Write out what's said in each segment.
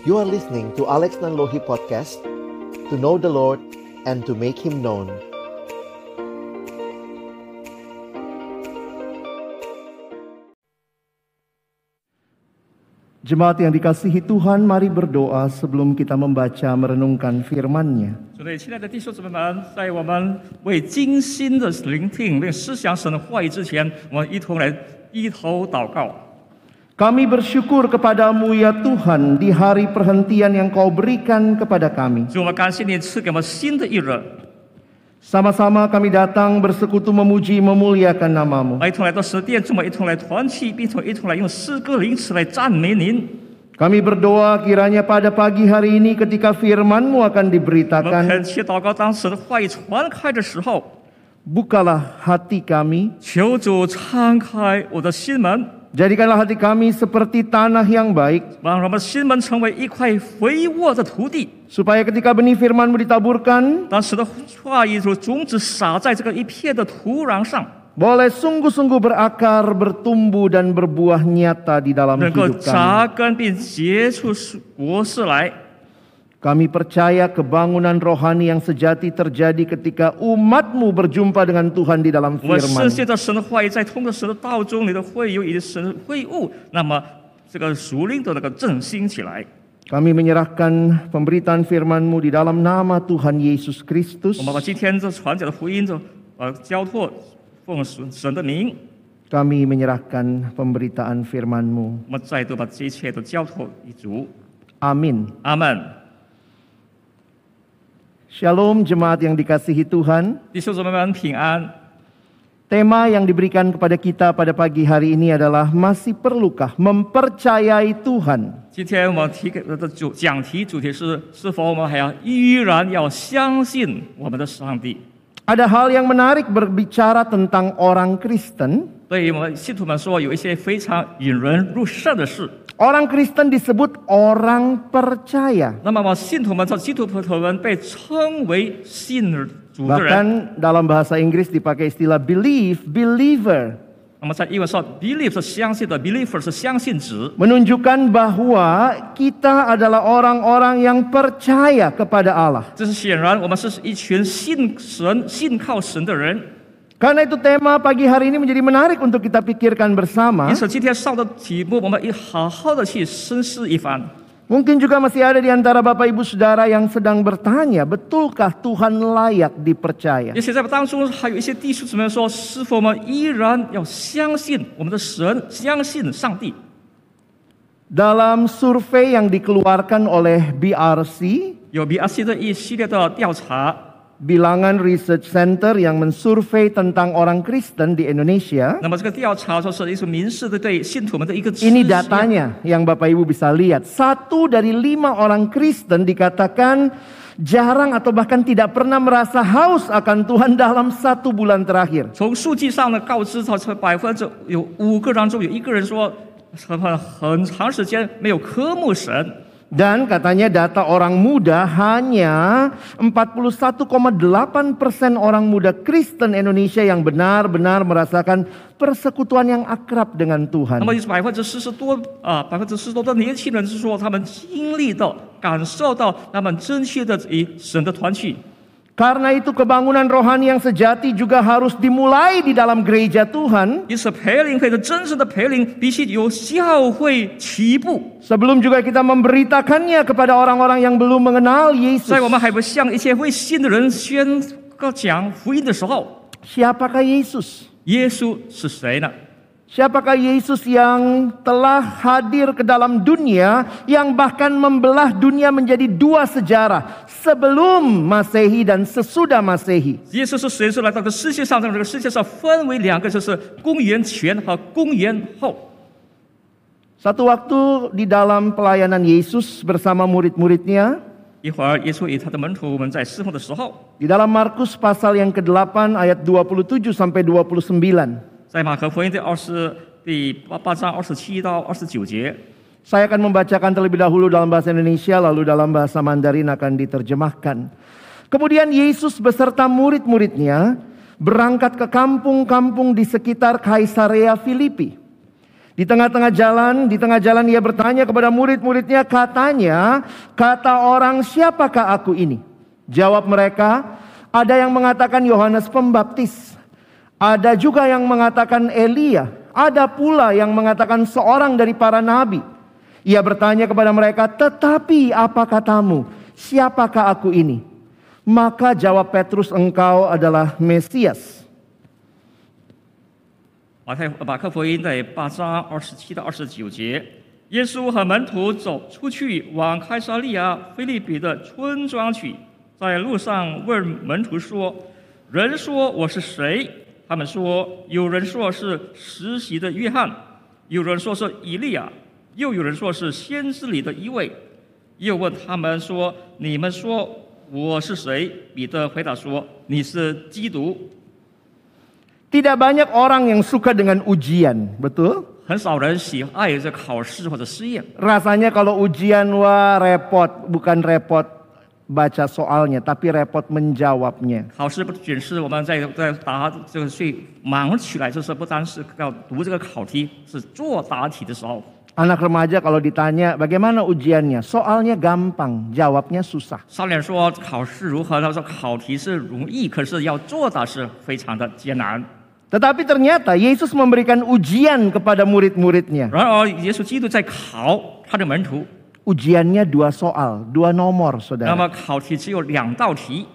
You are listening to Alex Nanlohi Podcast To know the Lord and to make Him known. Jemaat yang dikasihi Tuhan, mari berdoa sebelum kita membaca merenungkan firman-Nya. 所 Kami bersyukur kepadamu ya Tuhan di hari perhentian yang kau berikan kepada kami. 主，我们感谢你赐给我们新的一日， Sama-sama kami datang bersekutu memuji memuliakan namamu. 来一同来到神的殿，主，我们一同来团契，并同一同来用诗歌灵词来赞美您。 Kami berdoa kiranya pada pagi hari ini ketika firman-Mu akan 我们 diberitakan, 恳切祷告，当神的话语传开的时候， bukalah hati kami, 求主敞开我的心门， Jadikanlah hati kami seperti tanah yang baik. Supaya ketika benih firmanmu ditaburkan. Boleh sungguh-sungguh berakar, bertumbuh dan berbuah nyata di dalam hidup kami. Kami percaya kebangunan rohani yang sejati terjadi ketika umatmu berjumpa dengan Tuhan di dalam firman. Kami menyerahkan pemberitaan firman-Mu di dalam nama Tuhan Yesus Kristus. Kami menyerahkan pemberitaan firman-Mu. Amin. Amin. 阿门。 Shalom jemaat yang dikasihi Tuhan. 弟兄姊妹们平安。 Tema yang diberikan kepada kita pada pagi hari ini adalah masih perlukah mempercayai Tuhan? 今天我们提给的主讲题主题是：是否我们还要依然要相信我们的上帝？ Ada hal yang menarik berbicara tentang orang Kristen. 对于我们信徒们说，有一些非常引人入胜的事。 Orang Kristen disebut orang percaya. 那么，我信徒们在基督徒们被称为信主的人。 Bahkan dalam bahasa Inggris dipakai istilah believe, believer. 那么，在英文说，believe 是相信的，believer 是相信者， Menunjukkan bahwa kita adalah orang-orang yang percaya kepada Allah. 这是显然我们是一群信神、信靠神的人。 Karena itu tema pagi hari ini menjadi menarik untuk kita pikirkan bersama. 因此，今天上的题目，我们一好好的去深思一番。 Mungkin juga masih ada di antara Bapak Ibu Saudara yang sedang bertanya, betulkah Tuhan layak dipercaya? 也许在当中还有一些弟兄姊妹说，是否我们依然要相信我们的神，相信上帝？ Dalam survei yang dikeluarkan oleh BRC, 有 BRC 的一系列的调查， Bilangan Research Center yang mensurvei tentang orang Kristen di Indonesia. 那么这个调查说是一种民事的对信徒们的一个 Ini 知识 datanya yang Bapak Ibu bisa lihat. Satu dari lima orang Kristen dikatakan jarang atau bahkan tidak pernah merasa haus akan Tuhan dalam satu bulan terakhir. 从数据上呢告知，到这百分之有五个当中有一个人说，很很长时间没有科目神。 dan katanya data orang muda hanya 41,8 persen orang muda Kristen Indonesia yang benar-benar merasakan persekutuan yang akrab dengan 那 Tuhan. 么 karena itu kebangunan rohani yang sejati juga harus dimulai di dalam gereja Tuhan. Sebelum juga kita memberitakannya kepada orang-orang yang belum mengenal Yesus. Siapakah Yesus? Yesus Siapakah Yesus yang telah hadir ke dalam dunia yang bahkan membelah dunia menjadi dua sejarah sebelum Masehi dan sesudah Masehi. 耶稣是谁？是来到这个世界上，在这个世界上分为两个，就是公元前和公元后。 Satu waktu di dalam pelayanan Yesus bersama murid-muridnya 一会儿，耶稣与他的门徒们在侍奉的时候， di dalam Markus pasal yang ke-8 ayat 27 sampai 29. 在马可福音的二十第八八章二十七到二十九节， Saya akan membacakan terlebih dahulu dalam bahasa Indonesia lalu dalam bahasa Mandarin akan diterjemahkan. Kemudian Yesus beserta murid-muridnya berangkat ke kampung-kampung di sekitar Kaisarea Filipi. Di Di tengah-tengah jalan, di tengah jalan ia bertanya kepada murid-muridnya, katanya, kata orang siapakah aku ini? Jawab mereka, ada yang mengatakan Yohanes Pembaptis. Ada juga yang mengatakan Elia. Ada pula yang mengatakan seorang dari para nabi. Ia bertanya kepada mereka, tetapi apa katamu? Siapakah aku ini? Maka jawab Petrus, engkau adalah Mesias. 马太马可福音的八章二十七到二十九节，耶稣和门徒走出去，往开撒利亚菲利比的村庄去，在路上问门徒说：“人说我是谁？” 他们说：“有人说是实习的约翰，有人说是以利亚，又有人说是先知里的一位。”又问他们说：“你们说我是谁？”彼得回答说：“你是基督。” Tidak banyak orang yang suka dengan ujian, betul? 很少人喜爱这考试或者试验。Rasanya kalau ujian wah repot, bukan repot baca soalnya, tapi repot menjawabnya. 考试不仅是我们在在答这个去忙起来，就是不单是要读这个考题，是做答题的时候。 Anak remaja kalau ditanya bagaimana ujiannya, soalnya gampang, jawabnya susah. 少年说考试如何？他说考题是容易，可是要做的是非常的艰难。 Tetapi ternyata Yesus memberikan ujian kepada murid-muridnya. 然而，耶稣基督在考他的门徒， Ujiannya dua soal, dua nomor, 那 saudara. 么考题只有两道题。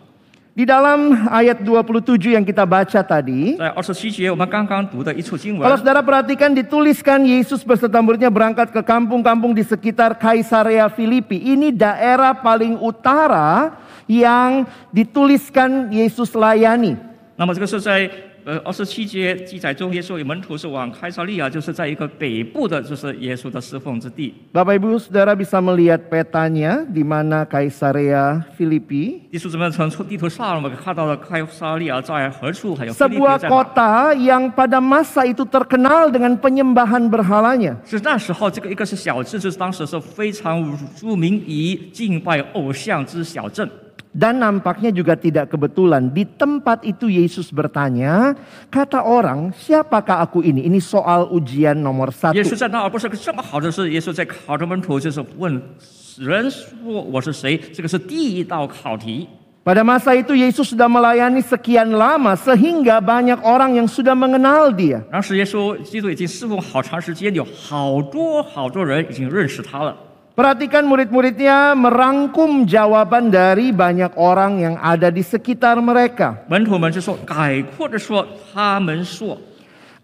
Di dalam ayat 27 yang kita baca tadi, 在二十七节，我们刚刚读的一处经 kalau 文， saudara perhatikan dituliskan Yesus beserta muridnya berangkat ke kampung-kampung di sekitar Kaisarea Filipi. Ini daerah paling utara yang dituliskan Yesus layani. 那么这个是在 呃二十七节记载中，耶稣与门徒是往开撒利亚，就是在一个北部的，就是耶稣的侍奉之地。Bapak Ibu Saudara bisa melihat petanya di mana Kaisarea Filipi. 弟兄姊妹，从地图上我们看到了开撒利亚在何处，还有 Sebuah kota yang pada masa itu terkenal dengan penyembahan berhalanya. 是那时候，这个一个是小镇，就是当时是非常著名以敬拜偶像之小镇。Dan nampaknya juga tidak kebetulan. Di tempat itu Yesus bertanya, kata orang, siapakah aku ini? Ini soal ujian nomor satu. Yesus pada masa itu Yesus sudah melayani sekian lama sehingga banyak orang yang sudah mengenal dia. 当时耶稣基督已经侍奉好长时间，有好多好多人已经认识他了。 Perhatikan murid-muridnya merangkum jawaban dari banyak orang yang ada di sekitar mereka. 门徒们就说，概括的说，他们说，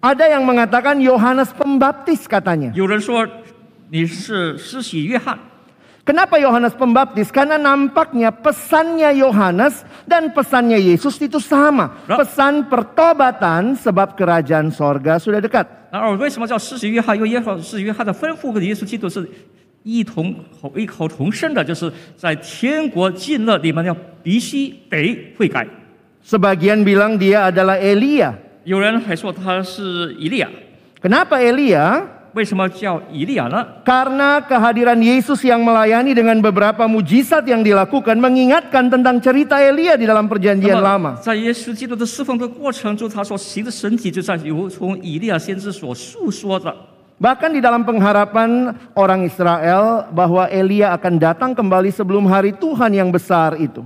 Ada yang mengatakan Yohanes Pembaptis katanya. 有人说你是施洗约翰， Kenapa Yohanes Pembaptis? Karena nampaknya pesannya Yohanes dan pesannya Yesus itu sama. Ra- Pesan pertobatan sebab kerajaan sorga sudah dekat. 然而为什么叫施洗约翰？因为耶和是约翰的吩咐跟耶稣基督是 一同口异口同声的，就是在天国进了，你们要必须得悔改。Sebagian bilang dia adalah Elia. 有人还说他是以利亚，Kenapa Elia? 为什么叫以利亚呢？Karena kehadiran Yesus yang melayani dengan beberapa mujizat yang dilakukan mengingatkan tentang cerita Elia di dalam perjanjian lama. 在耶稣基督的侍奉的过程中，他所行的神迹，就在如从以利亚先知所述说的。Bahkan di dalam pengharapan orang Israel bahwa Elia akan datang kembali sebelum hari Tuhan yang besar itu.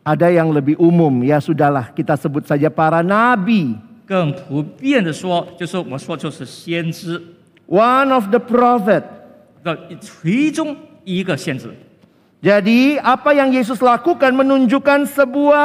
Ada yang lebih umum, ya sudahlah kita sebut saja para nabi. One of the prophet. Jadi apa yang Yesus lakukan menunjukkan sebuah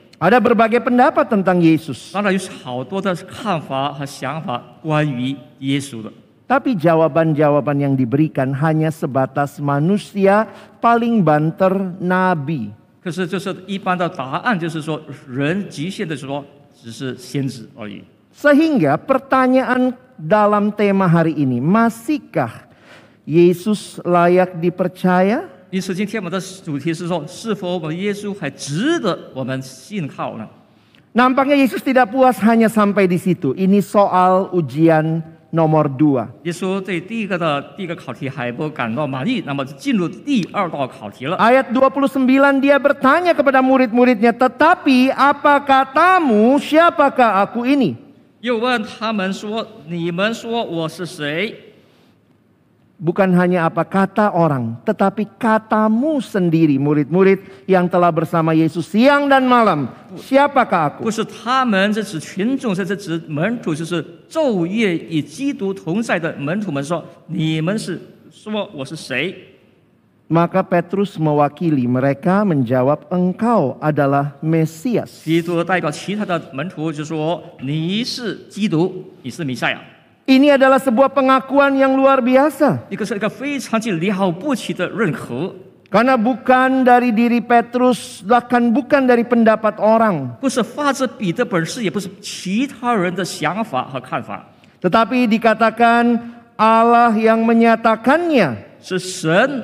要是弟弟兄姊妹们走出在我们诗会当中，我们问是诗会的人群中、百姓中，呃耶稣是谁？ ada berbagai pendapat tentang Yesus. 当然有好多的看法和想法关于耶稣的， Tapi jawaban-jawaban yang diberikan hanya sebatas manusia paling banter nabi. 可是就是一般的答案就是说，人局限的说只是先知而已。 Sehingga pertanyaan dalam tema hari ini, masihkah Yesus layak dipercaya? 因此，今天我们的主题是说，是否我们耶稣还值得我们信靠呢？ Nampaknya Yesus tidak puas hanya sampai di situ. Ini soal ujian nomor dua. 耶稣对第一个的第一个考题还不感到满意，那么就进入第二道考题了。 Ayat 29 dia bertanya kepada murid-muridnya, "Tetapi apa katamu siapakah aku ini?" 又问他们说：“你们说我是谁？ Bukan hanya apa kata orang, tetapi katamu sendiri murid-murid yang telah bersama Yesus siang dan malam. Siapakah aku? 不是他们，这指群众，这是指门徒，就是昼夜与基督同在的门徒们说：你们是说我是谁？ Maka Petrus mewakili mereka menjawab, "Engkau adalah Mesias." 基督代表其他的门徒就说：你是基督，你是弥赛亚。 Ini adalah sebuah pengakuan yang luar biasa. 一个是一个非常之了不起的认可， Karena bukan dari diri Petrus, bahkan bukan dari pendapat orang. 不是发自彼得本事，也不是其他人的想法和看法， Tetapi dikatakan Allah yang menyatakannya. 是神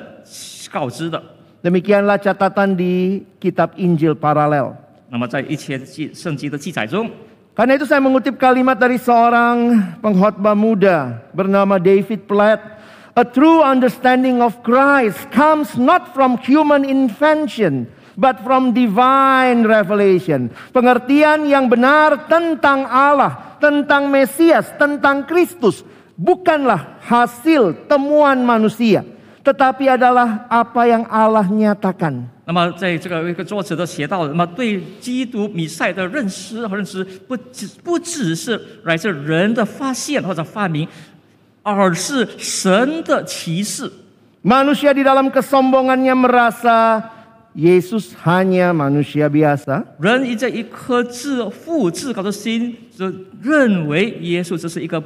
告知的。 Demikianlah catatan di kitab Injil paralel. 那么在一切记圣经的记载中， karena itu saya mengutip kalimat dari seorang pengkhotbah muda bernama David Platt. A true understanding of Christ comes not from human invention, but from divine revelation. Pengertian yang benar tentang Allah, tentang Mesias, tentang Kristus bukanlah hasil temuan manusia, tetapi adalah apa yang Allah nyatakan. 那么在这个一个作者的写到，那么对基督弥赛的认识和认知，不只不只是来自人的发现或者发明，而是神的启示。 Manusia di dalam kesombongannya merasa Yesus hanya manusia biasa. 人以这一颗自负自高的心，就认为耶稣只是一个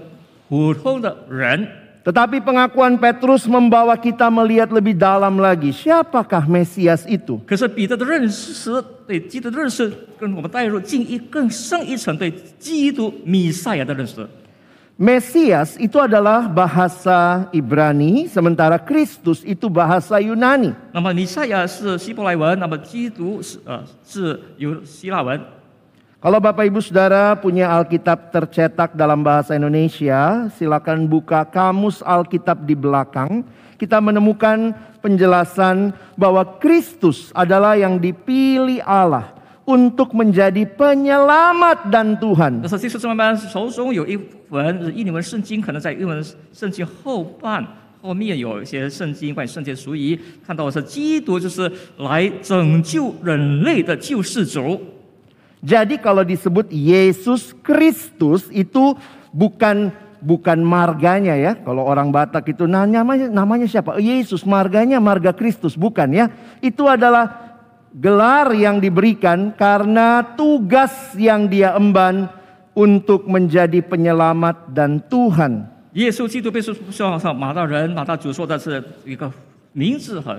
普通的人。 Tetapi pengakuan Petrus membawa kita melihat lebih dalam lagi. Siapakah Mesias itu? 可是彼得的认识，对基督的认识，跟我们带入进一更深一层对基督弥赛亚的认识。 Mesias itu adalah bahasa Ibrani, sementara Kristus itu bahasa Yunani. 那么弥赛亚是希伯来文，那么基督是呃是由希腊文。 Kalau Bapak Ibu Saudara punya Alkitab tercetak dalam bahasa Indonesia, silakan buka kamus Alkitab di belakang. Kita menemukan penjelasan bahwa Kristus adalah yang dipilih Allah untuk menjadi penyelamat dan Tuhan. Jadi kalau disebut Yesus Kristus itu bukan bukan marganya ya. Kalau orang Batak itu nah, namanya namanya siapa? Yesus marganya marga Kristus bukan ya. Itu adalah gelar yang diberikan karena tugas yang dia emban untuk menjadi penyelamat dan Tuhan. 耶稣基督被说说上马大人马大主说的是一个名字和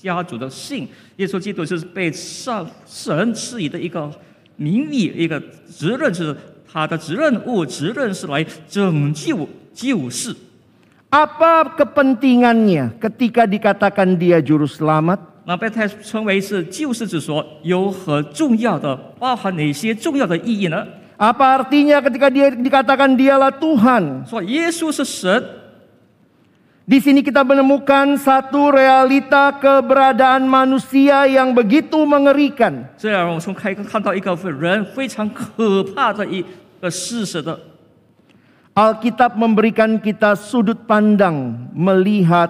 家族的姓，耶稣基督就是被上神赐予的一个 名义，一个责任是他的责任务，责任是来拯救救世。Apa kepentingannya ketika dikatakan dia juru selamat? 那被他称为是救世之说有何重要的，包含哪些重要的意义呢？Apa artinya ketika dia dikatakan dialah Tuhan? 说耶稣是神，Di sini kita menemukan satu realita keberadaan manusia yang begitu mengerikan. 这样我们从开看到一个人非常可怕的一个事实的。 Alkitab memberikan kita sudut pandang melihat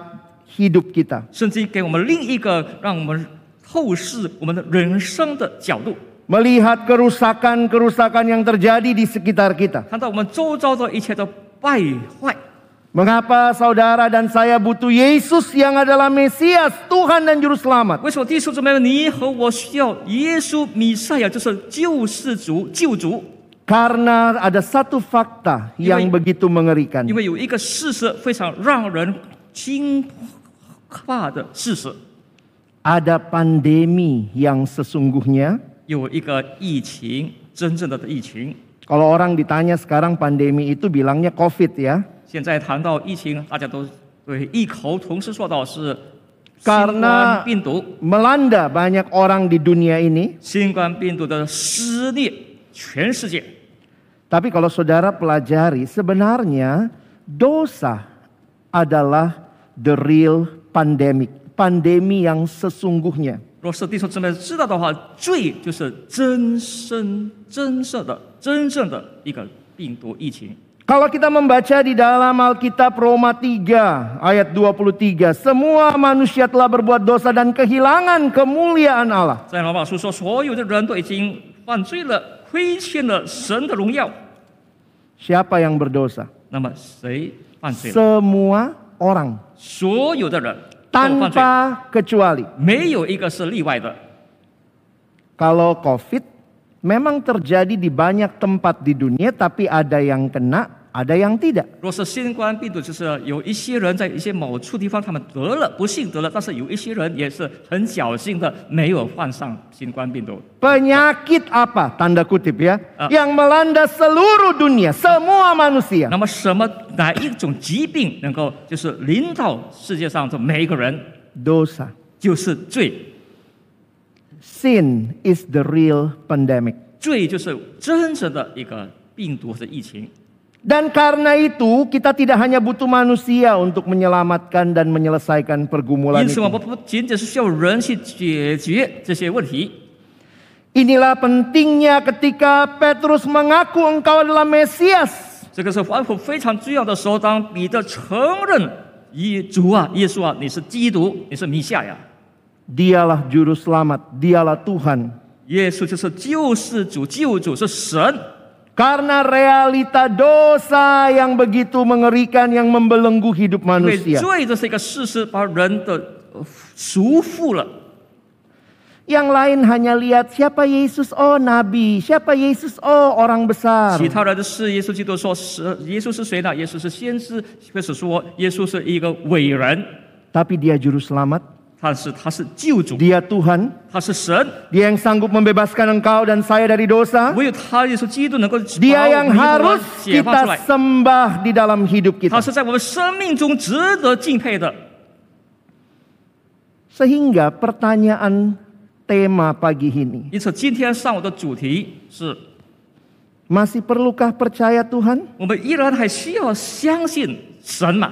hidup kita. 圣经给我们另一个让我们透视我们的人生的角度， Melihat kerusakan-kerusakan yang terjadi di sekitar kita. 看到我们周遭的一切的败坏。 Mengapa saudara dan saya butuh Yesus yang adalah Mesias, Tuhan dan Juru Selamat? 为什么弟兄姊妹们，你和我需要耶稣弥赛亚，就是救世主、救主？ Karena ada satu fakta yang因为- begitu mengerikan. 因为有一个事实非常让人惊怕的事实， ada pandemi yang sesungguhnya. 有一个疫情，真正的疫情。 Kalau orang ditanya sekarang pandemi itu bilangnya COVID ya. 现在谈到疫情，大家都对异口同声说到是新 Karena 冠病毒， melanda banyak orang di dunia ini. 新冠病毒的撕裂全世界。 Tapi kalau saudara pelajari, sebenarnya dosa adalah the real pandemic. Pandemi yang sesungguhnya. 若是弟兄姊妹知道的话，罪就是真真真正的真正的一个病毒疫情。 kalau kita membaca di dalam Alkitab Roma 3 ayat 23, semua manusia telah berbuat dosa dan kehilangan kemuliaan Allah. Siapa yang berdosa? Semua orang. Tanpa kecuali. Kalau COVID memang terjadi di banyak tempat di dunia tapi ada yang kena, ada yang tidak. 若是新冠病毒，就是有一些人在一些某处地方他们得了，不幸得了，但是有一些人也是很侥幸的没有患上新冠病毒。 Penyakit apa? Tanda kutip ya. Ah. Yang melanda seluruh dunia, semua manusia. 那么什么哪一种疾病能够就是临到世界上的每一个人， Dosa. 就是罪， Sin is the real pandemic. 罪就是真正的一个病毒或者疫情。 Dan karena itu kita tidak hanya butuh manusia untuk menyelamatkan dan menyelesaikan pergumulan 因此， itu. 我们不仅仅是需要人去解决这些问题。 Inilah pentingnya ketika Petrus mengaku engkau adalah Mesias. 这个是反腐非常重要的时候，当彼得承认耶主啊，耶稣啊，你是基督，你是弥赛亚， Dialah juru selamat, dialah Tuhan. Yesus karena realita dosa yang begitu mengerikan yang membelenggu hidup manusia. Yang lain hanya lihat siapa Yesus, oh nabi, siapa Yesus, oh orang besar. Tapi dia juru selamat. 他是他是救主， dia Tuhan, 他是神， dia yang sanggup membebaskan engkau dan saya dari dosa. 唯有他耶稣基督能够把 Dia 我 yang 们 harus 解放出 kita 来。 sembah di dalam hidup 他 kita. 是在我们生命中值得敬佩的。 Sehingga pertanyaan tema pagi ini, 因此，今天上午的主题是 masih perlukah percaya Tuhan? 我们依然还需要相信神嘛？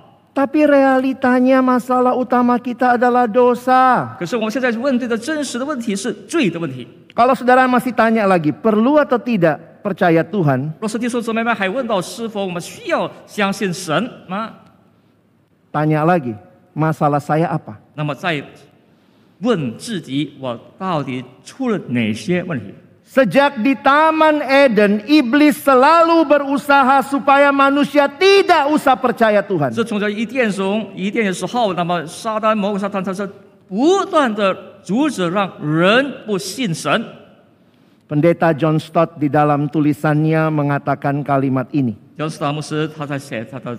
些经济专家能够预测什么时候股票上涨，什么时候股票下滑。 Tapi realitanya masalah utama kita adalah dosa. 可是我们现在问对的真实的问题是罪的问题。 Kalau saudara masih tanya lagi, perlu atau tidak percaya Tuhan? 若是弟兄姊妹们还问到是否我们需要相信神吗？ Tanya lagi, masalah saya apa? 那么再问自己，我到底出了哪些问题？ Sejak di Taman Eden, iblis selalu berusaha supaya manusia tidak usah percaya Tuhan. 自从这伊甸中伊甸的时候，那么撒旦魔鬼撒旦他是不断的阻止让人不信神。 Pendeta John Stott di dalam tulisannya mengatakan kalimat ini. 乔斯达牧师他在写他的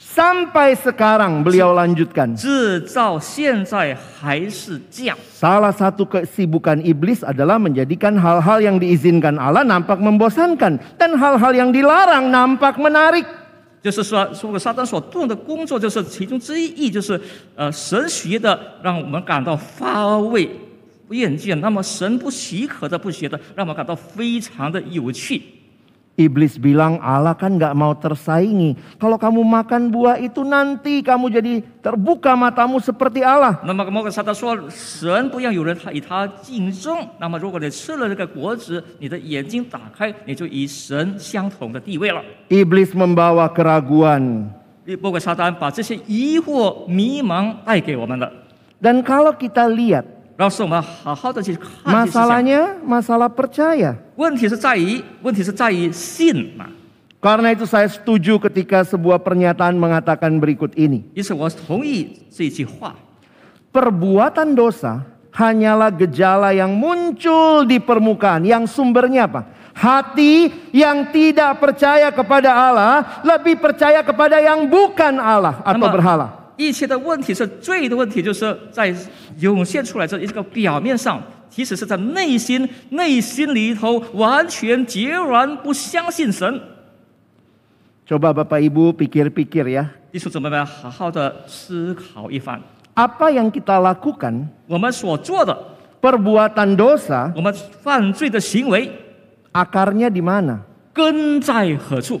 Sampai sekarang beliau lanjutkan. Salah satu kesibukan iblis adalah menjadikan hal-hal yang diizinkan Allah nampak membosankan dan hal-hal yang dilarang nampak menarik. 就是说，说撒旦所做的工作，就是其中之一，就是呃，神学的让我们感到乏味、厌倦；那么神不许可的、不学的，让我们感到非常的有趣。Iblis bilang Allah kan gak mau tersaingi. Kalau kamu makan buah itu nanti kamu jadi terbuka matamu seperti Allah. 那么摩根撒旦说，神不让有人他与他竞争。那么如果你吃了这个果子，你的眼睛打开，你就与神相同的地位了。 Iblis membawa keraguan. 魔鬼撒旦把这些疑惑、迷茫带给我们了， Dan kalau kita lihat 然后是我们好好的去看去思想。 masalahnya masalah percaya. 问题是在于，问题是在于信嘛。 Karena itu saya setuju ketika sebuah pernyataan mengatakan berikut ini. 因此，我同意这一句话。 Perbuatan dosa hanyalah gejala yang muncul di permukaan. Yang sumbernya apa? Hati yang tidak percaya kepada Allah lebih percaya kepada yang bukan Allah atau Nama- berhala. 一切的问题是罪的问题，就是在涌现出来这一个表面上，其实是在内心内心里头完全截然不相信神。Coba Bapak Ibu pikir-pikir ya. 弟兄姊妹们，好好的思考一番，Apa yang kita lakukan, 我们所做的，perbuatan dosa, 我们犯罪的行为 akarnya di mana? 根在何处？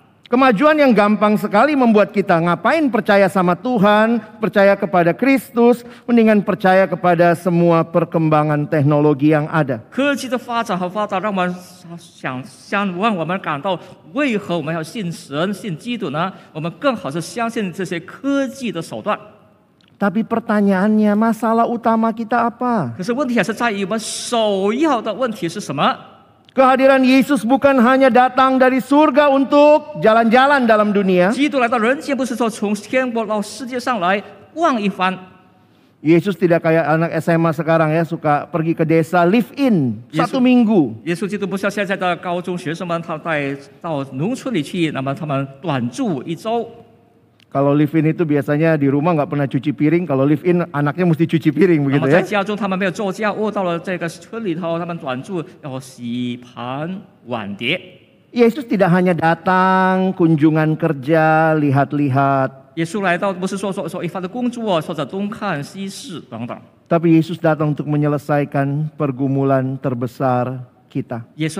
Kemajuan yang gampang sekali membuat kita ngapain percaya sama Tuhan, percaya kepada Kristus, mendingan percaya kepada semua perkembangan teknologi yang ada. 科技的发展和发达，让我们想想让我们感到，为何我们要信神、信基督呢？我们更好是相信这些科技的手段。 Tapi pertanyaannya, masalah utama kita apa? 可是问题还是在于我们首要的问题是什么？ Kehadiran Yesus bukan hanya datang dari surga untuk jalan-jalan dalam dunia. 基督来到人间，不是说从天国到世界上来逛一番。 Yesus tidak kayak anak SMA sekarang ya, suka pergi ke desa live in Yesus- satu minggu. 耶稣基督不像现在的高中学生们，他带到农村里去，那么他们短住一周。 kalau live in itu biasanya di rumah nggak pernah cuci piring, kalau live in anaknya mesti cuci piring begitu ya. Yesus tidak hanya datang kunjungan kerja, lihat-lihat. Yesus Tapi Yesus datang untuk menyelesaikan pergumulan terbesar kita. Yesus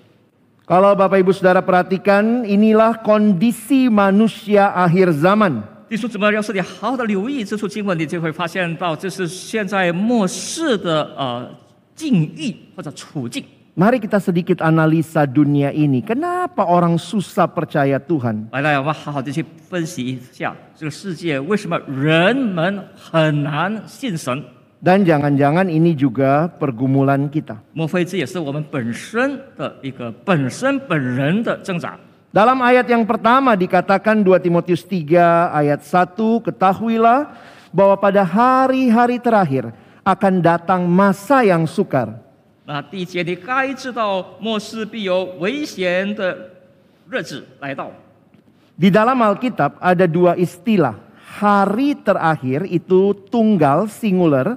Kalau Bapak Ibu Saudara perhatikan, inilah kondisi manusia akhir zaman. 弟兄姊妹，要是你好好的留意这处经文，你就会发现到这是现在末世的呃境遇或者处境。 Mari kita sedikit analisa dunia ini. Kenapa orang susah percaya Tuhan? 来来，我们好好的去分析一下这个世界为什么人们很难信神。 Dan jangan-jangan ini juga pergumulan kita. 莫非这也是我们本身的一个本身本人的挣扎？ Dalam ayat yang pertama dikatakan 2 Timotius 3 ayat 1, ketahuilah bahwa pada hari-hari terakhir akan datang masa yang sukar. 那第一节，你该知道末世必有危险的日子来到。 Di dalam Alkitab ada dua istilah. Hari terakhir itu tunggal singular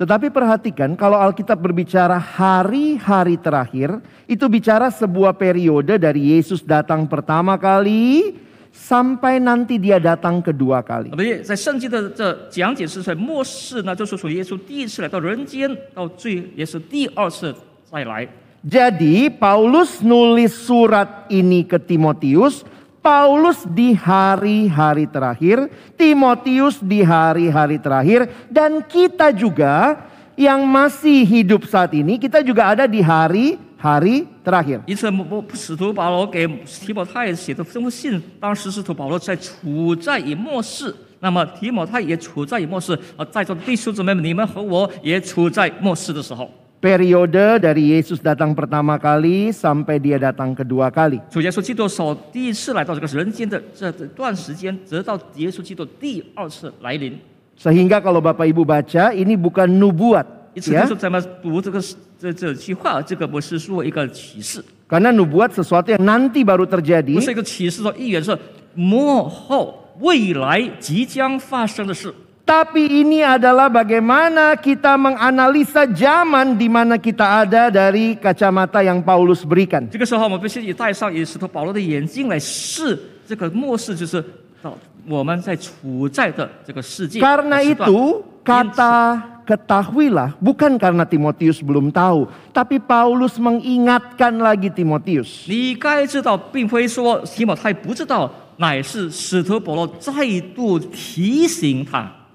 Tetapi perhatikan kalau Alkitab berbicara hari-hari terakhir, itu bicara sebuah periode dari Yesus datang pertama kali sampai nanti dia datang kedua kali. Jadi Paulus nulis surat ini ke Timotius Paulus di hari-hari terakhir, Timotius di hari-hari terakhir, dan kita juga yang masih hidup saat ini, kita juga ada di hari-hari terakhir. 因此，我使徒保罗给提摩太写的这封信，当时使徒保罗在处在以末世，那么提摩太也处在以末世，而在座的弟兄姊妹们，你们和我也处在末世的时候。 periode dari Yesus datang pertama kali sampai dia datang kedua kali. Sehingga kalau Bapak Ibu baca ini bukan nubuat. Ya? Karena nubuat sesuatu yang nanti baru terjadi. Bukan 个启示说预言是幕后未来即将发生的事。 Tapi ini adalah bagaimana kita menganalisa zaman di mana kita ada dari kacamata yang Paulus berikan. 这个时候，我们必须以戴上以使徒保罗的眼睛来视这个末世，就是到我们在处在的这个世界。 Karena 时段 itu kata ketahuilah bukan karena Timotius belum tahu, tapi Paulus mengingatkan lagi Timotius. 你该知道，并非说提摩太不知道，乃是使徒保罗再度提醒他，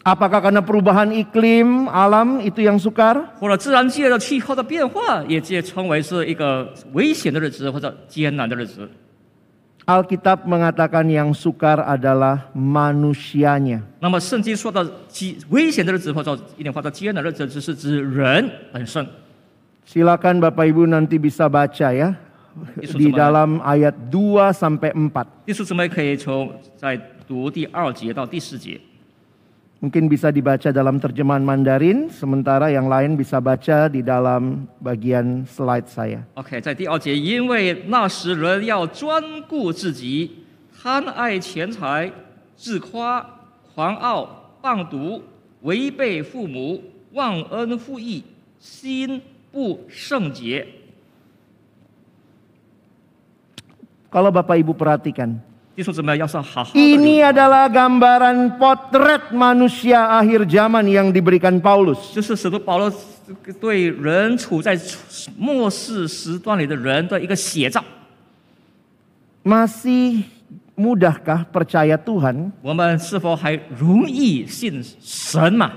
Apakah karena perubahan iklim alam itu yang sukar? Alkitab mengatakan yang sukar adalah manusianya. Silakan Bapak Ibu nanti bisa baca ya di dalam ayat 2 sampai 4. Mungkin bisa dibaca dalam terjemahan Mandarin, sementara yang lain bisa baca di dalam bagian slide saya. OK，在第二节，因为那时人要专顾自己，贪爱钱财，自夸、狂傲、放毒，违背父母，忘恩负义，心不圣洁。 Kalau Bapak Ibu perhatikan, 弟兄姊妹，要是好好的 ini adalah gambaran potret manusia akhir zaman yang diberikan Paulus. 就是使徒保罗对人处在末世时段里的人的一个写照。 Masih mudahkah percaya Tuhan 我们是否还容易信神嘛？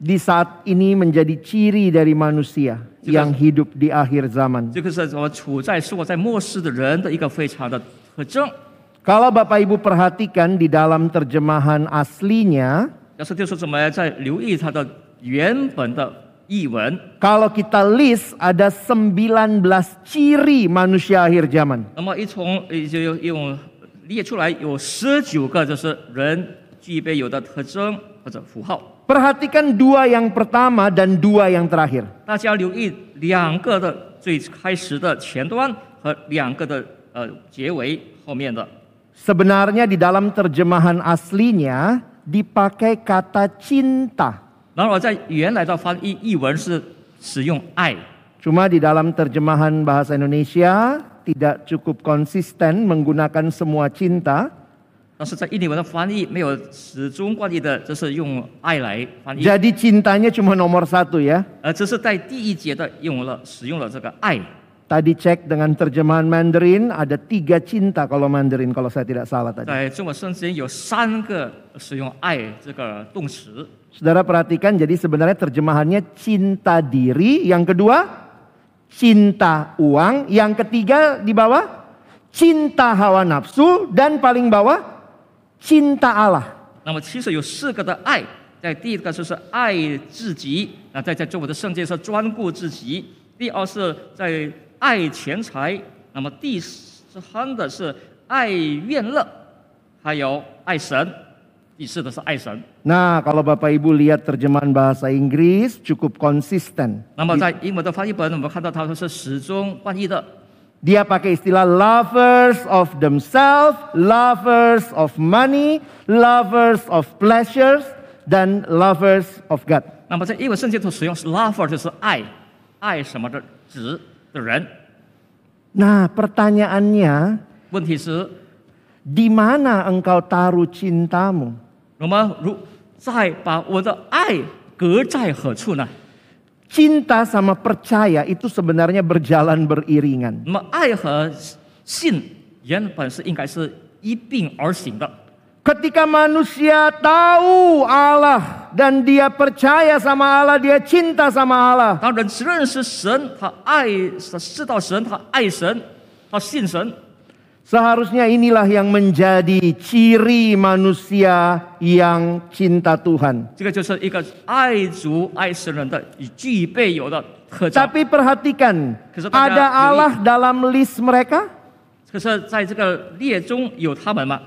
di saat ini menjadi ciri dari manusia Juga- yang hidup di akhir zaman? 这个是我处在生活在末世的人的一个非常的特征。 Kalau Bapak Ibu perhatikan di dalam terjemahan aslinya, kalau kita list ada 19 ciri manusia akhir zaman. Perhatikan dua yang pertama dan dua yang terakhir. Perhatikan 家留意两个的最开始的前端和两个的呃结尾后面的。 Sebenarnya di dalam terjemahan aslinya dipakai kata cinta. 然而在原来的翻译译文是使用爱， Cuma di dalam terjemahan bahasa Indonesia tidak cukup konsisten menggunakan semua cinta. 但是在印尼文的翻译没有始终惯例的，这是用爱来翻译， Jadi cintanya cuma nomor satu ya. 而这是在第一节的用了使用了这个爱。 Tadi cek dengan terjemahan Mandarin ada tiga cinta kalau Mandarin kalau saya tidak salah tadi. 在中文圣经有三个使用爱这个动词， Saudara perhatikan jadi sebenarnya terjemahannya cinta diri, yang kedua cinta uang, yang ketiga di bawah cinta hawa nafsu dan paling bawah cinta Allah. 那么其实有四个的爱，在第一个就是爱自己，那在在中国的圣经是专顾自己；第二是在 爱钱财，那么第三的是爱愿乐，还有爱神，第四的是爱神。Nah, kalau Bapak Ibu lihat terjemahan bahasa Inggris cukup konsisten. 那么在英文的翻译本，我们看到它是始终翻译的，Dia pakai istilah lovers of themselves, lovers of money, lovers of pleasures, dan lovers of God. 那么在英文圣经中使用是 lover，就是爱，爱什么的指 的人。 Nah, pertanyaannya, 问题是， di mana engkau taruh cintamu? 我们如再把我的爱搁在何处呢？ Cinta sama percaya itu sebenarnya berjalan beriringan. 那么爱和信原本是应该是一并而行的。 Ketika manusia tahu Allah dan dia percaya sama Allah, dia cinta sama Allah. 当人认识神，他爱他知道神，他爱神，他信神。 Seharusnya inilah yang menjadi ciri manusia yang cinta Tuhan. 这个就是一个爱主爱神人的具备有的特征。 Tapi perhatikan, Kesetaraan ada diri. Allah dalam list mereka? 可是在这个列中有他们吗？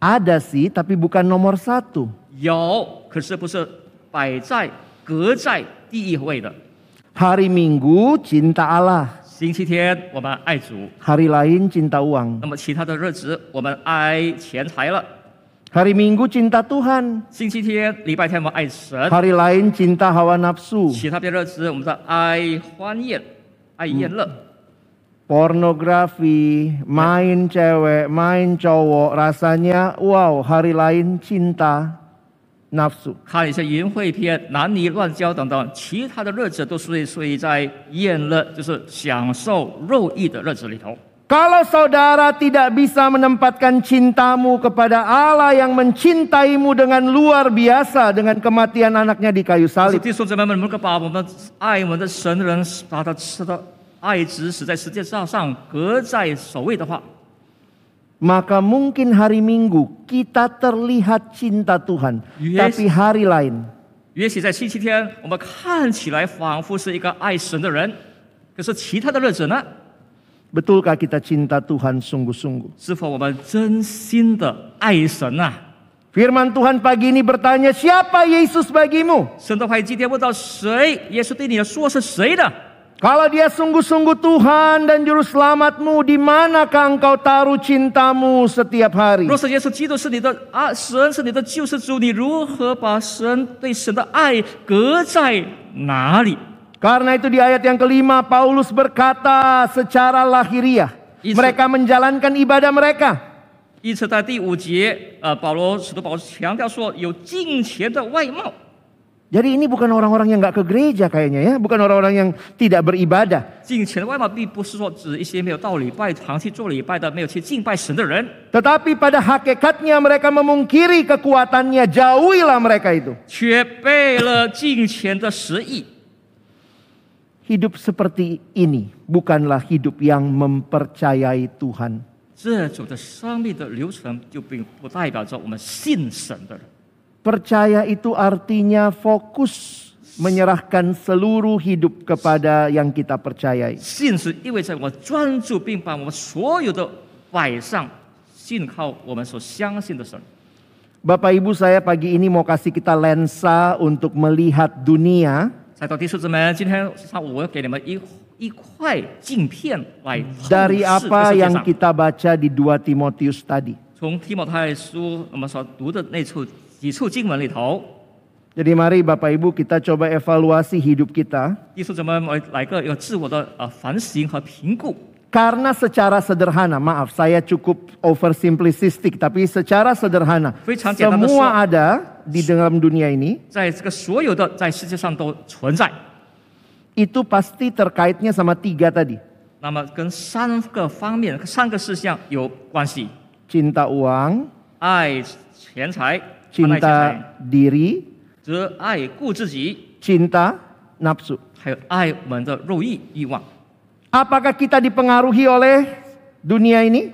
Ada sih, tapi bukan nomor satu. 有，可是不是摆在隔在第一位的。 Hari Minggu cinta Allah, 星期天我们爱主， hari lain cinta uang. 那么其他的日子我们爱钱财了。 Hari Minggu cinta Tuhan, 星期天、礼拜天我们爱神， hari lain cinta hawa nafsu. 其他的日子我们在爱欢宴、爱宴乐。 Pornografi, main cewek, main cowok, rasanya wow, hari lain cinta nafsu. 看一些淫秽片、男女乱交等等，其他的日子都属于属于在宴乐，就是享受肉欲的日子里头。 Kalau saudara tidak bisa menempatkan cintamu kepada Allah yang mencintaimu dengan luar biasa dengan kematian anaknya di kayu 是 salib. 弟兄姊妹们，能够把我们爱我们的神人，把他吃的爱子死在十字架上，隔在首位的话， Maka mungkin hari Minggu kita terlihat cinta Tuhan, Yes. tapi hari lain 也许在星期天，我们看起来仿佛是一个爱神的人，可是其他的日子呢？ betulkah kita cinta Tuhan sungguh-sungguh? 是否我们真心的爱神啊？ Firman Tuhan pagi ini bertanya, "Siapa Yesus bagimu?" 神的话语今天问到谁？耶稣对你说是谁的？ Kalau dia sungguh-sungguh Tuhan dan juru selamatmu, di manakah engkau taruh cintamu setiap hari? 若是耶稣基督是你的啊，神是你的救世主，你如何把神对神的爱隔在哪里？ Karena itu di ayat yang kelima Paulus berkata secara lahiriah. Itu. Mereka menjalankan ibadah mereka. 因此，在第五节，呃，保罗使徒保罗强调说，有敬虔的外貌。 Jadi ini bukan orang-orang yang nggak ke gereja kayaknya ya. Bukan orang-orang yang tidak beribadah. 敬虔的外貌，并不是说指一些没有到礼拜堂去做礼拜的、没有去敬拜神的人， Tetapi pada hakikatnya mereka memungkiri kekuatannya. Jauhilah mereka itu. 却背了敬虔的实意。 Hidup seperti ini bukanlah hidup yang mempercayai Tuhan. 这种的生命的流程，就并不代表着我们信神的人。 Percaya itu artinya fokus menyerahkan seluruh hidup kepada yang kita percayai. 信是意味着我专注，并把我们所有的摆上，信靠我们所相信的神。 Bapak Ibu saya pagi ini mau kasih kita lensa untuk melihat dunia 在座弟兄姊妹，今天上午我要给你们一一块镜片来透 dari 视 apa 这世界 yang 上。 kita baca di 2 Timotius tadi. 从提摩太书我们所读的那处 几处经文里头， Jadi mari Bapak Ibu kita coba evaluasi hidup kita 弟兄姊妹们来个有自我的呃反省和评估。 karena secara sederhana, maaf saya cukup oversimplistic tapi secara sederhana 非常简单地说。 semua ada di dalam dunia ini 在这个所有的在世界上都存在， itu pasti terkaitnya sama tiga tadi. 那么跟三个方面、三个事项有关系： Cinta uang, 爱钱财、爱钱 cinta diri, cinta nafsu. Apakah kita dipengaruhi oleh dunia ini?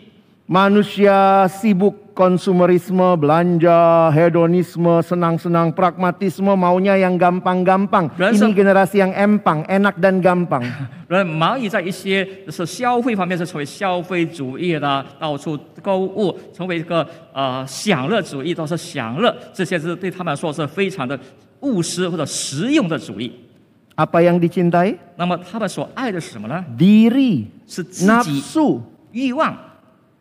Manusia sibuk konsumerisme, belanja, hedonisme, senang-senang, pragmatisme, maunya yang gampang-gampang. Rasa- Ini generasi yang empang, enak dan gampang. 人忙于在一些是消费方面是成为消费主义的，到处购物，成为一个呃享乐主义，都是享乐，这些是对他们来说是非常的务实或者实用的主义。Apa yang dicintai? 那么他们所爱的是什么呢？Diri, 是自己 nafsu, 欲望、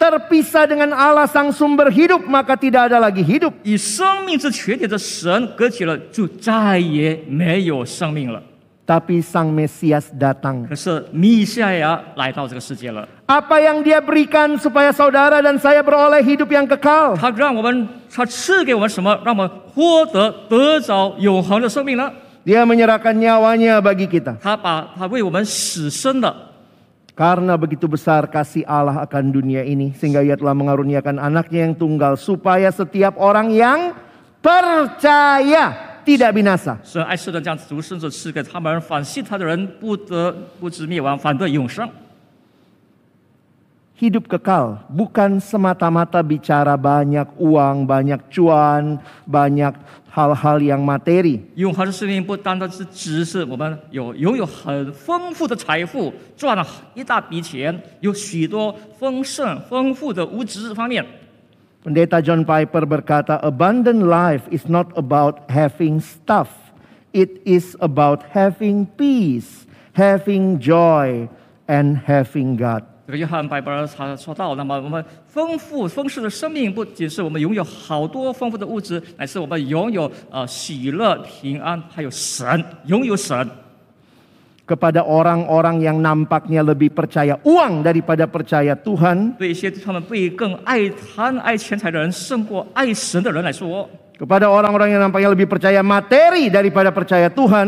Terpisah dengan Allah sang sumber hidup maka tidak ada lagi hidup. 与生命之泉点的神隔绝了，就再也没有生命了。 Tapi sang Mesias datang. 可是弥赛亚来到这个世界了， Apa yang dia berikan supaya saudara dan saya beroleh hidup yang kekal? 他让我们，他赐给我们什么，让我们获得得着永恒的生命呢？ Dia menyerahkan nyawanya bagi kita. 他把他为我们死生的， Karena begitu besar kasih Allah akan dunia ini sehingga ia telah mengaruniakan anaknya yang tunggal supaya setiap orang yang percaya tidak binasa. 神爱世人，将独生子赐给他们，反信他的人不得不知灭亡，反得永生。 Hidup kekal bukan semata-mata bicara banyak uang, banyak cuan, banyak hal-hal yang materi. 永恒的生命不单单是只是我们有拥有很丰富的财富，赚了一大笔钱，有许多丰盛、丰富的物质方面。 Pendeta John Piper berkata, abundant life is not about having stuff. It is about having peace, having joy, and having God. 这个约翰·拜伯尔他说到，那么我们丰富丰盛的生命，不仅是我们拥有好多丰富的物质，乃是我们拥有呃喜乐、平安，还有神，拥有神。Kepada orang-orang yang nampaknya lebih percaya uang daripada percaya Tuhan, 对一些他们被更爱贪、爱钱财的人，胜过爱神的人来说，kepada orang-orang yang nampaknya lebih percaya materi daripada percaya Tuhan,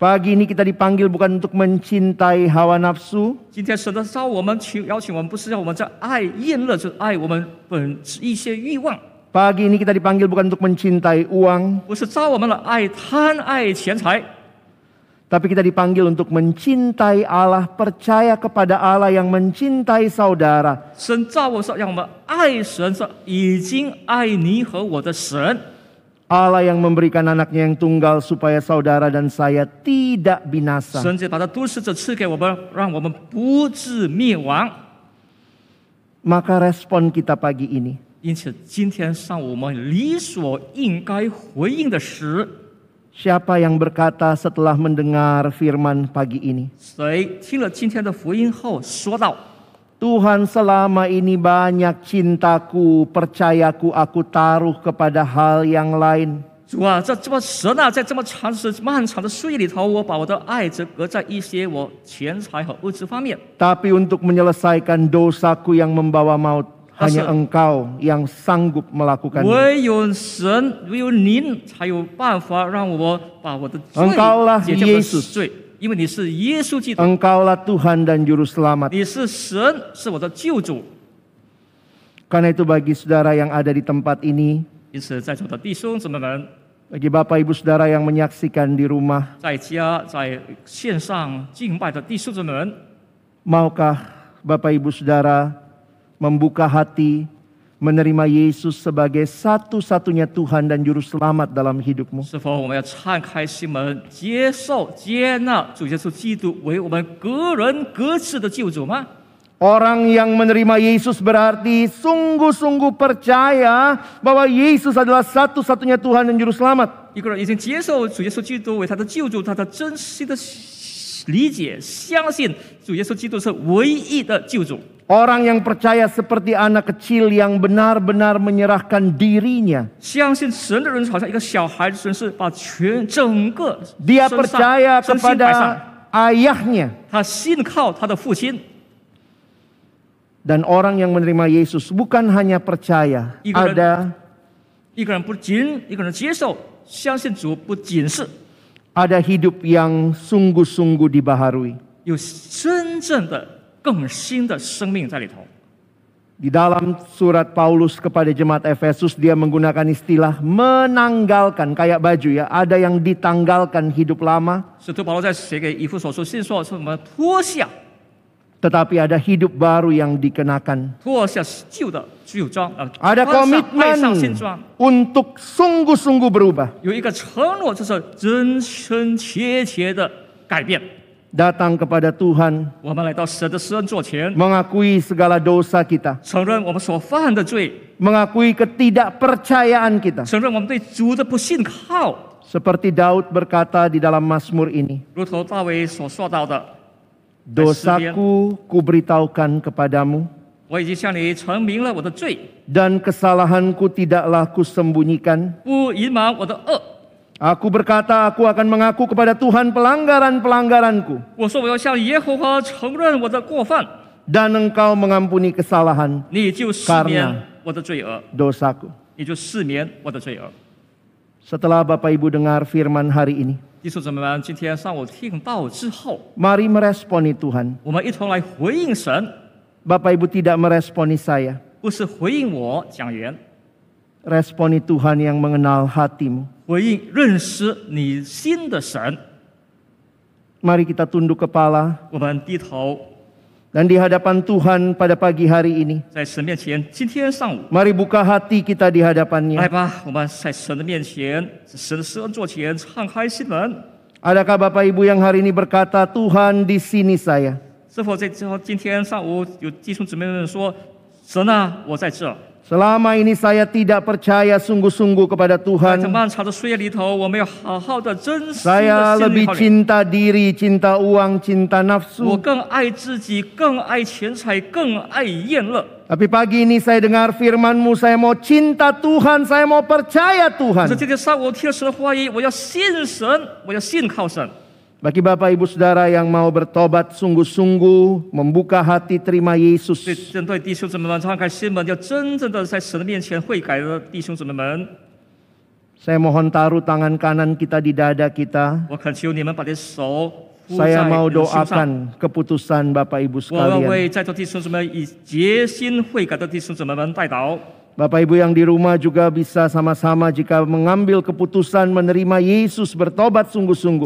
今天上午，神在造我们，在邀请我们，不是要我们在只顾自己、只爱自己。 Pagi ini kita dipanggil bukan untuk mencintai hawa nafsu, 今天神的召我们去邀请我们，不是要我们在爱厌乐，就是爱我们本一些欲望， pagi ini kita dipanggil bukan untuk mencintai uang, 不是召我们了爱贪爱钱财， tapi kita dipanggil untuk mencintai Allah, percaya kepada Allah yang mencintai saudara, 神召我说让我们爱神，说已经爱你和我的神。 Allah yang memberikan anaknya yang tunggal supaya saudara dan saya tidak binasa. 神就把他都市者赐给我们，让我们不致灭亡。 Maka respon kita pagi ini 因此，今天上午我们理所应该回应的是， Siapa yang berkata setelah mendengar firman pagi ini? 谁听了今天的福音后说道： Tuhan selama ini banyak cintaku, percayaku aku taruh kepada hal yang lain. 主啊，这这么神啊，在这么长时漫长的岁月里头，我把我的爱只搁在一些我钱财和物质方面。 Tapi untuk menyelesaikan dosaku yang membawa maut, hanya Engkau yang sanggup melakukan. 唯有神，唯有您才有办法让我把我的罪 Engkaulah 解决我的 Yesus 罪， 因为你是耶稣基督， Engkaulah Tuhan dan Juru Selamat. 你是神，是我的救主。 Karena itu bagi saudara yang ada di tempat ini, 因此，在座的弟兄姊妹们， bagi Bapak Ibu Saudara yang menyaksikan di rumah, 在家在线上敬拜的弟兄姊妹们， maukah Bapak Ibu Saudara membuka hati menerima Yesus sebagai satu-satunya Tuhan dan Juru Selamat dalam hidupmu? 是否我们要敞开心门，接受、接纳主耶稣基督为我们个人各自的救主吗？ Orang yang menerima Yesus berarti sungguh-sungguh percaya bahwa Yesus adalah satu-satunya Tuhan dan Juru Selamat. 一个人已经接受主耶稣基督为他的救主，他的真心的理解、相信主耶稣基督是唯一的救主。 Orang yang percaya seperti anak kecil yang benar-benar menyerahkan dirinya. 相信神的人好像一个小孩子，是把全整个 Dia 身上 percaya 身心摆上， kepada ayahnya. 他信靠他的父亲。 Dan orang yang menerima Yesus bukan hanya percaya, Ignorant. ada 一个人不仅一个人接受、相信主，不仅是 ada hidup yang sungguh-sungguh dibaharui. 有真正的 更新的生命在里头。 Di dalam surat Paulus kepada jemaat Efesus dia menggunakan istilah menanggalkan kayak baju ya. Ada yang ditanggalkan hidup lama, 使徒保罗在写给以弗所书信说，是我们脱下 tetapi ada hidup baru yang dikenakan. 脱下旧的旧装，呃， Ada 穿上爱上新 komitmen 装。 untuk sungguh-sungguh berubah. 有一个承诺，就是真真切切的改变。 Datang kepada Tuhan, 我们来到神的施恩座前， mengakui segala dosa kita, 承认我们所犯的罪， mengakui ketidakpercayaan kita. 承认我们对主的不信靠。 Seperti Daud berkata di dalam Mazmur ini, 如同大卫所说到的， dosaku kuberitahukan kepadamu 我已经向你陈明了我的罪， dan kesalahanku tidaklah kusembunyikan. 不隐瞒我的恶。 Aku berkata, aku akan mengaku kepada Tuhan pelanggaran-pelanggaranku. Dan engkau mengampuni kesalahan karena dosaku. Setelah Bapak Ibu dengar firman hari ini, mari meresponi Tuhan. Bapak Ibu tidak meresponi saya. Responi Tuhan yang mengenal hatimu. 回应认识你心的神。 Mari kita tunduk kepala 我们低头 dan di hadapan Tuhan pada pagi hari ini. 在神面前，今天上午， Mari buka hati kita di 来 hadapannya. 吧，我们在神的面前，神的施恩座前，敞开心门。 Adakah Bapak Ibu yang hari ini berkata, Tuhan di sini saya. 是否在之后今天上午有弟兄姊妹们说，神啊，我在这。 Selama ini saya tidak percaya sungguh-sungguh kepada Tuhan. Saya lebih cinta diri, cinta uang, cinta nafsu. Tapi pagi ini saya dengar Firmanmu, saya mau cinta Tuhan, saya mau percaya Tuhan. 今天上午听了神的话语，我要信神，我要信靠神。 Bagi Bapak Ibu Saudara yang mau bertobat sungguh-sungguh, membuka hati terima 对 Yesus. 针对弟兄姊妹们敞开心门，要真正的在神的面前悔改的弟兄姊妹们， Saya mohon taruh tangan kanan kita di dada kita. 我恳求你们把你的手扶在 Saya 你 mau 的胸上。 doakan keputusan Bapak Ibu 我要 sekalian. Bapak Ibu yang di rumah juga bisa sama-sama jika mengambil keputusan menerima Yesus bertobat sungguh-sungguh.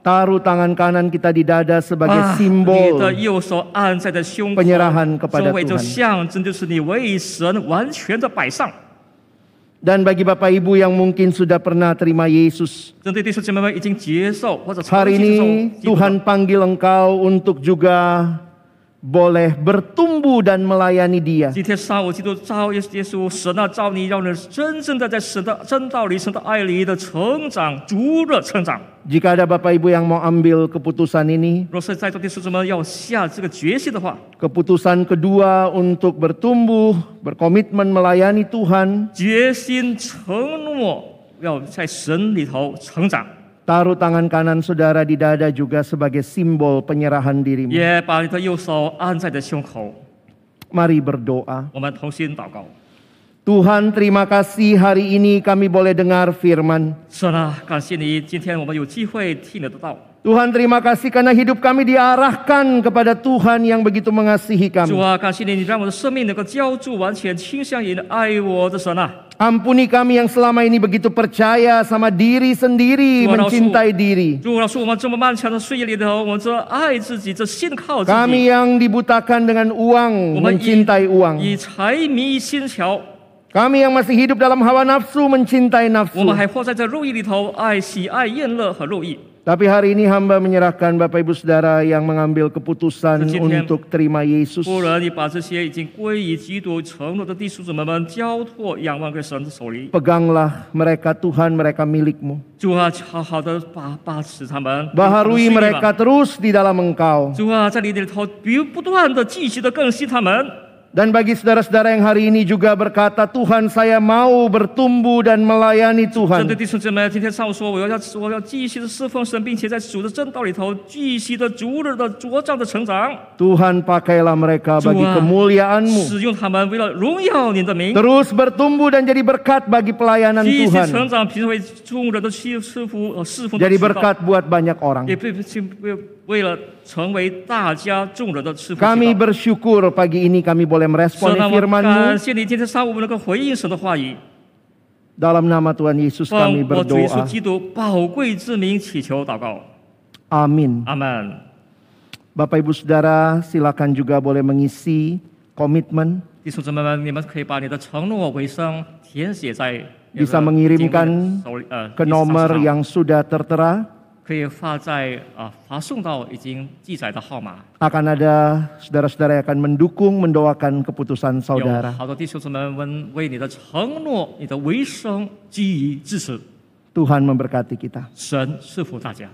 Taruh tangan kanan kita di dada sebagai simbol penyerahan kepada Tuhan. Dan bagi Bapak Ibu yang mungkin sudah pernah terima Yesus, hari ini Tuhan panggil engkau untuk juga boleh bertumbuh dan melayani Dia. 今天上午基督召耶耶稣，神啊，召你，让人真正的在神的真道里、神的爱里的成长，逐日成长。 Jika ada Bapak Ibu yang mau ambil keputusan ini, 若是在座弟兄姊妹要下这个决心的话， keputusan kedua untuk bertumbuh, berkomitmen melayani Tuhan, 决心承诺要在神里头成长， Taruh tangan kanan saudara di dada juga sebagai simbol penyerahan dirimu. Mari berdoa. Tuhan terima kasih hari ini kami boleh dengar firman. Tuhan terima kasih karena hidup kami diarahkan kepada Tuhan yang begitu mengasihi kami. Ampuni kami yang selama ini begitu percaya sama diri sendiri, mencintai diri. Kami yang dibutakan dengan uang, mencintai uang. Kami yang masih hidup dalam hawa nafsu, mencintai nafsu. Tapi hari ini hamba menyerahkan Bapak Ibu Saudara yang mengambil keputusan untuk terima Yesus. Peganglah mereka Tuhan, mereka milikmu. Baharui mereka terus di dalam engkau. Dan bagi saudara-saudara yang hari ini juga berkata, Tuhan saya mau bertumbuh dan melayani Tuhan. Tuhan pakailah mereka bagi kemuliaanmu. Terus bertumbuh dan jadi berkat bagi pelayanan Tuhan. Jadi berkat buat banyak orang. 也被为为了成为大家众人的侍奉 Kami 渠道。 bersyukur pagi ini kami boleh 神 meresponi 啊，我感 firman-Mu. 谢你，今天上午我们能够回应神的话语， Dalam nama Tuhan Yesus 奉 kami 我主耶稣 berdoa. 基督宝贵之名祈求祷告， Amin. 阿门。 Bapak Ibu Saudara silakan juga boleh mengisi komitmen. 弟兄姊妹们，你们可以把你的承诺尾声填写在 Bisa 那个 mengirimkan 经文手里呃 Ke 地上 nomor 上 yang sudah tertera 可以发在啊、发送到已经记载的号码。 akan ada saudara-saudara yang akan mendukung mendoakan keputusan 有 saudara. 好多弟兄姊妹们为你的承诺、你的尾声给予支持。 Tuhan memberkati kita. 神赐福大家。